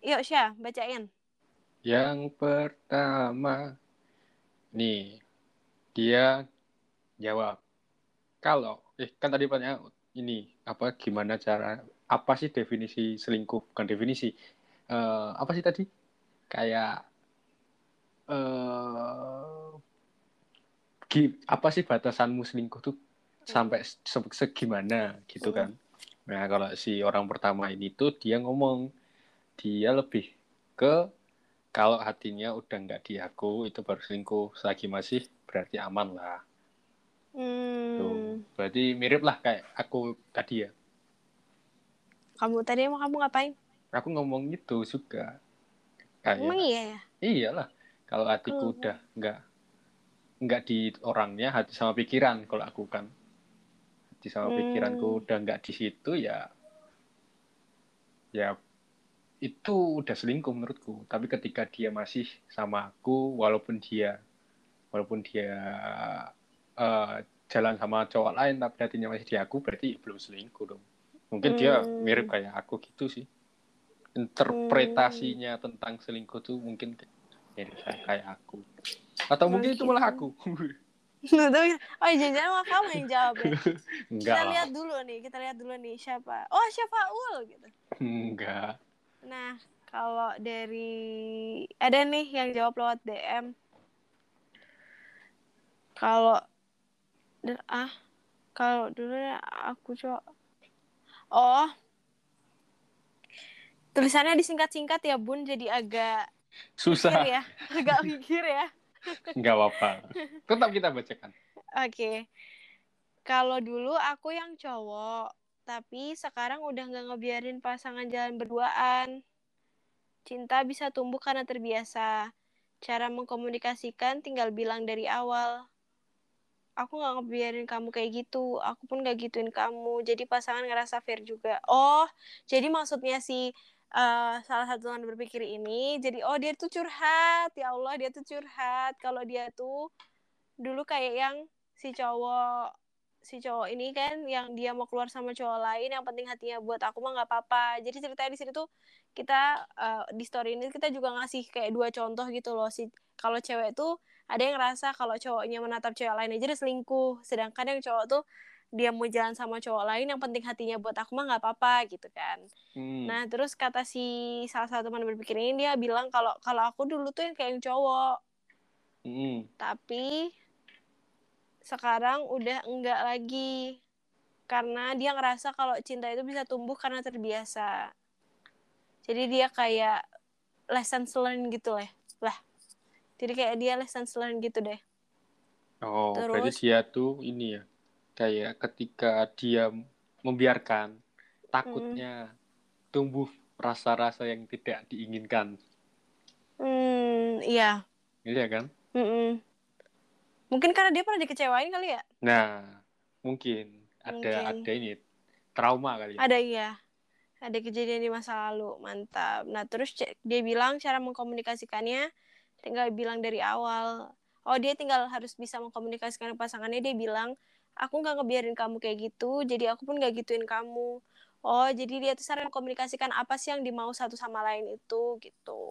yuk Syah bacain. Yang pertama nih dia jawab kalau eh kan tadi pertanyaan ini apa gimana cara apa sih definisi selingkuh? Bukan definisi uh, apa sih tadi? Kayak uh, apa sih batasanmu selingkuh tuh? Sampai se segimana gitu kan? Nah kalau si orang pertama ini tuh dia ngomong dia lebih ke kalau hatinya udah nggak di aku itu baru selingkuh. Selagi masih berarti aman lah. Hmm. tuh berarti mirip lah kayak aku tadi ya. Kamu tadi emang kamu ngapain? Aku ngomong gitu juga kayak emang iya ya? Iyalah kalau hatiku hmm. udah nggak nggak di orangnya hati sama pikiran kalau aku kan. Hati sama hmm. pikiranku udah nggak di situ ya ya itu udah selingkuh menurutku. Tapi ketika dia masih sama aku walaupun dia walaupun dia uh, jalan sama cowok lain tapi hatinya masih di aku berarti belum selingkuh dong mungkin hmm. dia mirip kayak aku gitu sih interpretasinya hmm. tentang selingkuh tuh mungkin mirip kayak aku atau mungkin itu malah aku <laughs> oh jangan mah kamu yang jawab ya. Enggak. Kita lihat dulu nih, kita lihat dulu nih siapa. Oh siapa Ul gitu. Enggak. Nah kalau dari ada nih yang jawab lewat DM. Kalau ah kalau dulu aku coba. Oh. Tulisannya disingkat-singkat ya bun. Jadi agak susah. ya. Agak mikir ya. Nggak apa-apa. Tetap kita bacakan. Oke. Okay. kalau dulu aku yang cowok tapi sekarang udah nggak ngebiarin pasangan jalan berduaan. Cinta bisa tumbuh karena terbiasa. Cara mengkomunikasikan tinggal bilang dari awal aku nggak ngebiarin kamu kayak gitu. Aku pun gak gituin kamu. Jadi pasangan ngerasa fair juga. Oh jadi maksudnya si uh, salah satu teman berpikir ini jadi oh dia tuh curhat. Ya Allah dia tuh curhat. Kalau dia tuh dulu kayak yang si cowok si cowok ini kan yang dia mau keluar sama cowok lain yang penting hatinya buat aku mah nggak apa-apa. Jadi ceritanya di sini tuh kita uh, di story ini kita juga ngasih kayak dua contoh gitu loh. Si kalau cewek tuh ada yang ngerasa kalau cowoknya menatap cewek lain aja dia selingkuh sedangkan yang cowok tuh dia mau jalan sama cowok lain yang penting hatinya buat aku mah nggak apa-apa gitu kan hmm. nah terus kata si salah satu teman berpikir ini dia bilang kalau kalau aku dulu tuh yang kayak yang cowok hmm. tapi sekarang udah enggak lagi karena dia ngerasa kalau cinta itu bisa tumbuh karena terbiasa jadi dia kayak lesson learned gitu lah jadi kayak dia lesson learned gitu deh oh Terus, berarti dia tuh ini ya kayak ketika dia membiarkan takutnya hmm. tumbuh rasa-rasa yang tidak diinginkan. Hmm, iya. Iya kan? Mm-mm. Mungkin karena dia pernah dikecewain kali ya? Nah, mungkin ada mungkin. ada ini trauma kali. Ya? Ada iya. Ada kejadian di masa lalu, mantap. Nah, terus dia bilang cara mengkomunikasikannya tinggal bilang dari awal. Oh, dia tinggal harus bisa mengkomunikasikan pasangannya. Dia bilang, aku nggak ngebiarin kamu kayak gitu jadi aku pun nggak gituin kamu oh jadi dia tuh cara komunikasikan apa sih yang dimau satu sama lain itu gitu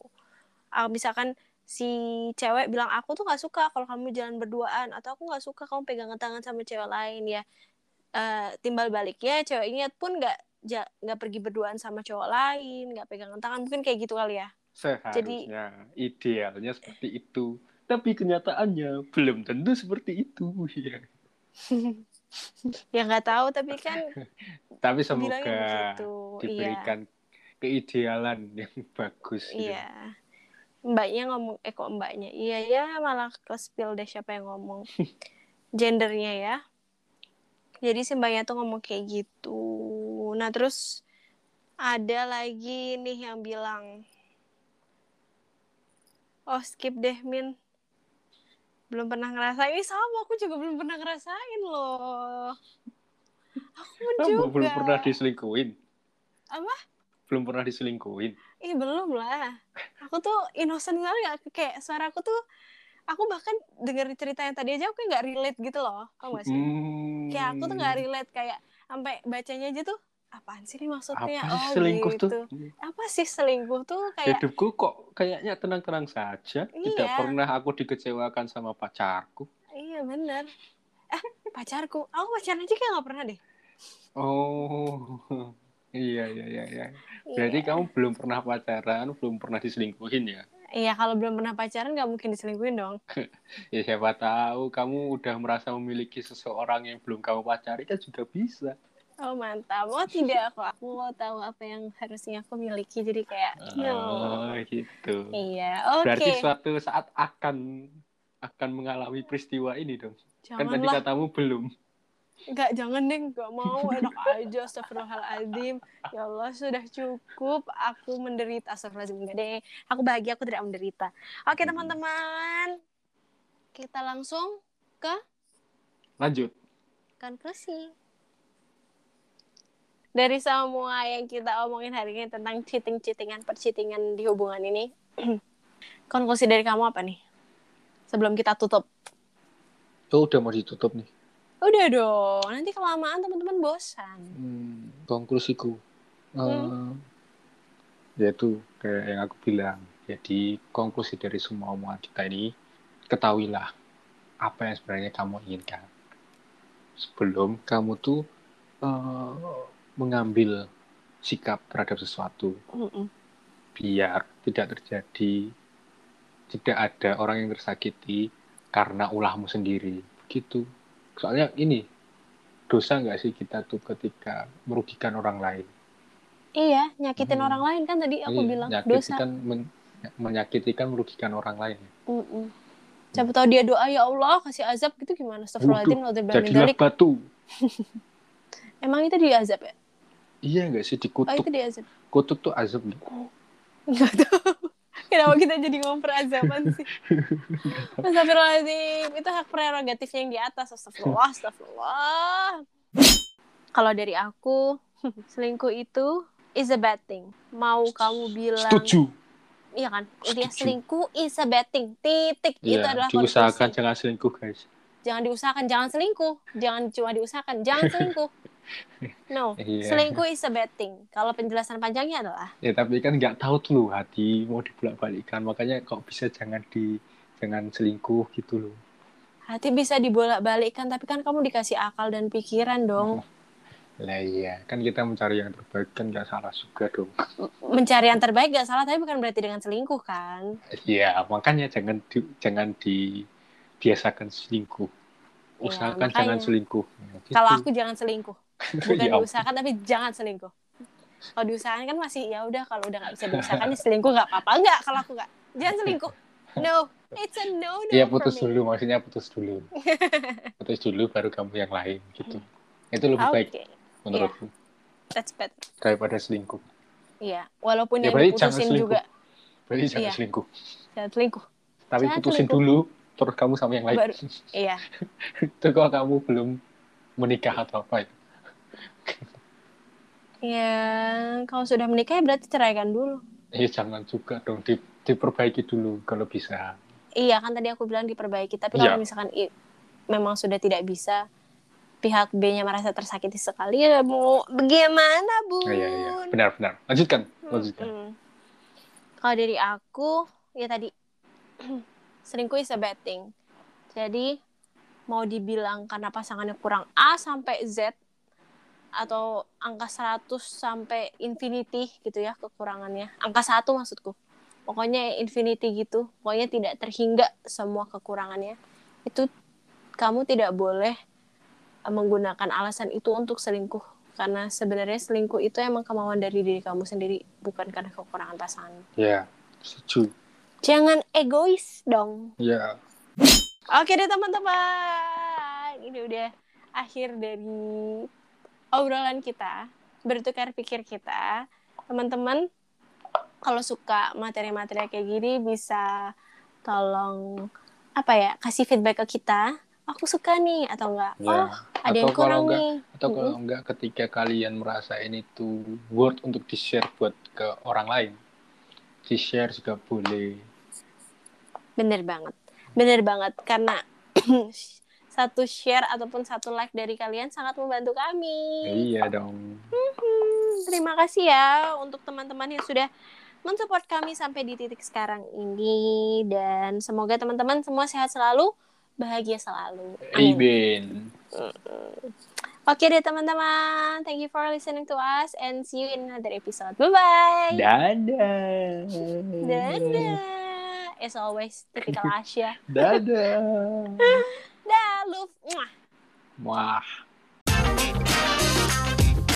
uh, misalkan si cewek bilang aku tuh nggak suka kalau kamu jalan berduaan atau aku nggak suka kamu pegangan tangan sama cewek lain ya eh, timbal baliknya ceweknya pun nggak nggak pergi berduaan sama cowok lain nggak pegangan tangan mungkin kayak gitu kali ya Seharusnya idealnya seperti itu. Tapi kenyataannya belum tentu seperti itu. Ya. <laughs> ya nggak tahu tapi kan <laughs> Tapi semoga iya diberikan keidealan yang bagus. gitu. iya mbaknya ngomong eh kok mbaknya iya ya malah ke spill deh siapa yang ngomong <laughs> gendernya ya jadi si mbaknya tuh ngomong kayak gitu nah terus ada lagi nih yang bilang oh skip deh min belum pernah ngerasain ini sama aku juga belum pernah ngerasain loh aku Kamu juga belum pernah diselingkuhin. Apa? Belum pernah diselingkuhin. Ih belum lah. Aku tuh innocent sekali gak kayak suara aku tuh aku bahkan denger cerita yang tadi aja aku kayak nggak relate gitu loh. Tau gak sih? Hmm. Kayak aku tuh nggak relate kayak sampai bacanya aja tuh apaan sih ini maksudnya? Apa sih oh selingkuh gitu. tuh? Apa sih selingkuh tuh kayak Hidupku kok kayaknya tenang-tenang saja. Tidak Iya. pernah aku dikecewakan sama pacarku. iya bener. Eh pacarku, aku pacaran aja kayak nggak pernah deh. Oh, <laughs> iya iya iya. iya. Berarti Iya. kamu belum pernah pacaran, belum pernah diselingkuhin ya? Iya kalau belum pernah pacaran nggak mungkin diselingkuhin dong. <laughs> Ya siapa tahu kamu udah merasa memiliki seseorang yang belum kamu pacari kan juga bisa. Oh mantap. Oh tidak aku aku tahu apa yang harusnya aku miliki jadi kayak no. Oh, gitu. Iya, oke. Berarti suatu saat akan akan mengalami peristiwa ini dong. Kan tadi Janganlah. katamu belum. Enggak, jangan deh, enggak mau. Enak aja, astagfirullahaladzim. Ya Allah, sudah cukup. Aku menderita, astagfirullahaladzim. Enggak deh. Aku bahagia, aku tidak menderita. Oke, Hmm. teman-teman. Kita langsung ke Lanjut. konklusi. Dari semua yang kita omongin hari ini tentang cheating-cheatingan, percheatingan di hubungan ini. <clears throat> konklusi dari kamu apa nih? Sebelum kita tutup. Oh, udah mau ditutup nih. Udah dong, nanti kelamaan teman-teman bosan. Hmm, konklusiku. Hmm. Eh, yaitu kayak yang aku bilang. Jadi konklusi dari semua omongan kita ini, ketahuilah apa yang sebenarnya kamu inginkan. Sebelum kamu tuh eh, mengambil sikap terhadap sesuatu, Mm-mm. biar tidak terjadi, tidak ada orang yang tersakiti karena ulahmu sendiri. Begitu. Soalnya ini, dosa nggak sih kita tuh ketika merugikan orang lain? Iya, nyakitin Hmm. orang lain kan tadi aku Iya, bilang dosa. kan men- menyakiti kan merugikan orang lain. Mm-mm. Siapa tahu dia doa ya Allah kasih azab gitu gimana? Astagfirullahaladzim Jadilah batu. <laughs> Emang itu dia azab ya? Iya nggak sih Oh dikutuk? itu dia azab. Kutuk tuh azab. Enggak tahu. <laughs> Kenapa kita jadi ngomong perazaban sih? Astagfirullahaladzim. Itu hak prerogatifnya yang di atas. Astagfirullah, astagfirullah. Kalau dari aku, <laughs> selingkuh itu is a bad thing. Mau kamu bilang Setuju. Iya kan? Setuju. selingkuh is a bad thing. Titik. itu Iya, adalah diusahakan konklusi. jangan selingkuh guys. Jangan diusahakan, jangan selingkuh. Jangan cuma diusahakan, jangan <laughs> selingkuh. No, <laughs> Iya. selingkuh is a bad thing. Kalau penjelasan panjangnya adalah Ya tapi kan nggak tahu tuh loh hati mau dibolak-balikan. Makanya kok bisa jangan di jangan selingkuh gitu loh. hati bisa dibolak-balikkan, tapi kan kamu dikasih akal dan pikiran dong. <laughs> Lah iya, kan kita mencari yang terbaik kan nggak salah juga dong. Mencari yang terbaik gak salah, tapi bukan berarti dengan selingkuh kan? Iya, makanya jangan di, jangan dibiasakan selingkuh. Iya, Usahakan makanya. jangan selingkuh. Nah, gitu. Kalau aku jangan selingkuh, bukan Ya diusahakan tapi jangan selingkuh. Kalau diusahakan kan masih ya udah kalau udah nggak bisa diusahakan ya selingkuh nggak apa-apa nggak kalau aku nggak jangan selingkuh. No, it's a no no. For putus me. dulu, maksudnya putus dulu. <laughs> putus dulu baru kamu yang lain gitu. Itu lebih Oke, baik menurutku that's better. daripada selingkuh. Iya, walaupun Ya, yang diputusin selingkuh. juga Berarti jangan Iya. selingkuh. jangan selingkuh. Tapi Jangan putusin selingkuh. dulu, terus kamu sama yang lain. Baru- Iya, <laughs> Itu kalau kamu belum menikah atau apa itu. Ya kalau sudah menikah ya berarti ceraikan dulu. Eh jangan juga dong, di, diperbaiki dulu kalau bisa. Iya kan tadi aku bilang diperbaiki, tapi Iya. kalau misalkan i- memang sudah tidak bisa, pihak B-nya merasa tersakiti sekali ya mau bagaimana bun? Oh, iya, iya. Benar-benar. Lanjutkan, lanjutkan. Mm. Kalau dari aku, ya tadi <clears throat> selingkuh is a bad thing. Jadi mau dibilang karena pasangannya kurang A sampai Z atau angka 100 sampai infinity gitu ya kekurangannya. Angka satu maksudku. Pokoknya infinity gitu. Pokoknya tidak terhingga semua kekurangannya. Itu kamu tidak boleh eh, menggunakan alasan itu untuk selingkuh. Karena sebenarnya selingkuh itu emang kemauan dari diri kamu sendiri, bukan karena kekurangan pasangan. Ya, setuju. Jangan egois dong. Ya, Oke deh teman-teman, ini udah akhir dari obrolan kita, bertukar pikir kita. Teman-teman, kalau suka materi-materi kayak gini bisa tolong apa ya kasih feedback ke kita. Aku suka nih atau enggak? ya. Oh, ada yang Atau kurang enggak, nih. atau kalau Mm-mm. enggak ketika kalian merasa ini tuh worth untuk di-share buat ke orang lain. Di-share juga boleh. Bener banget, bener banget karena <clears throat> satu share ataupun satu like dari kalian sangat membantu kami. Iya dong. Hmm, terima kasih ya untuk teman-teman yang sudah mensupport kami sampai di titik sekarang ini dan semoga teman-teman semua sehat selalu, bahagia selalu. Amin. Oke deh teman-teman, thank you for listening to us and see you in another episode. Bye bye. Dadah. Dadah. As always, typical Asia. Dadah. <laughs> Dah, love. Mwah. Wah.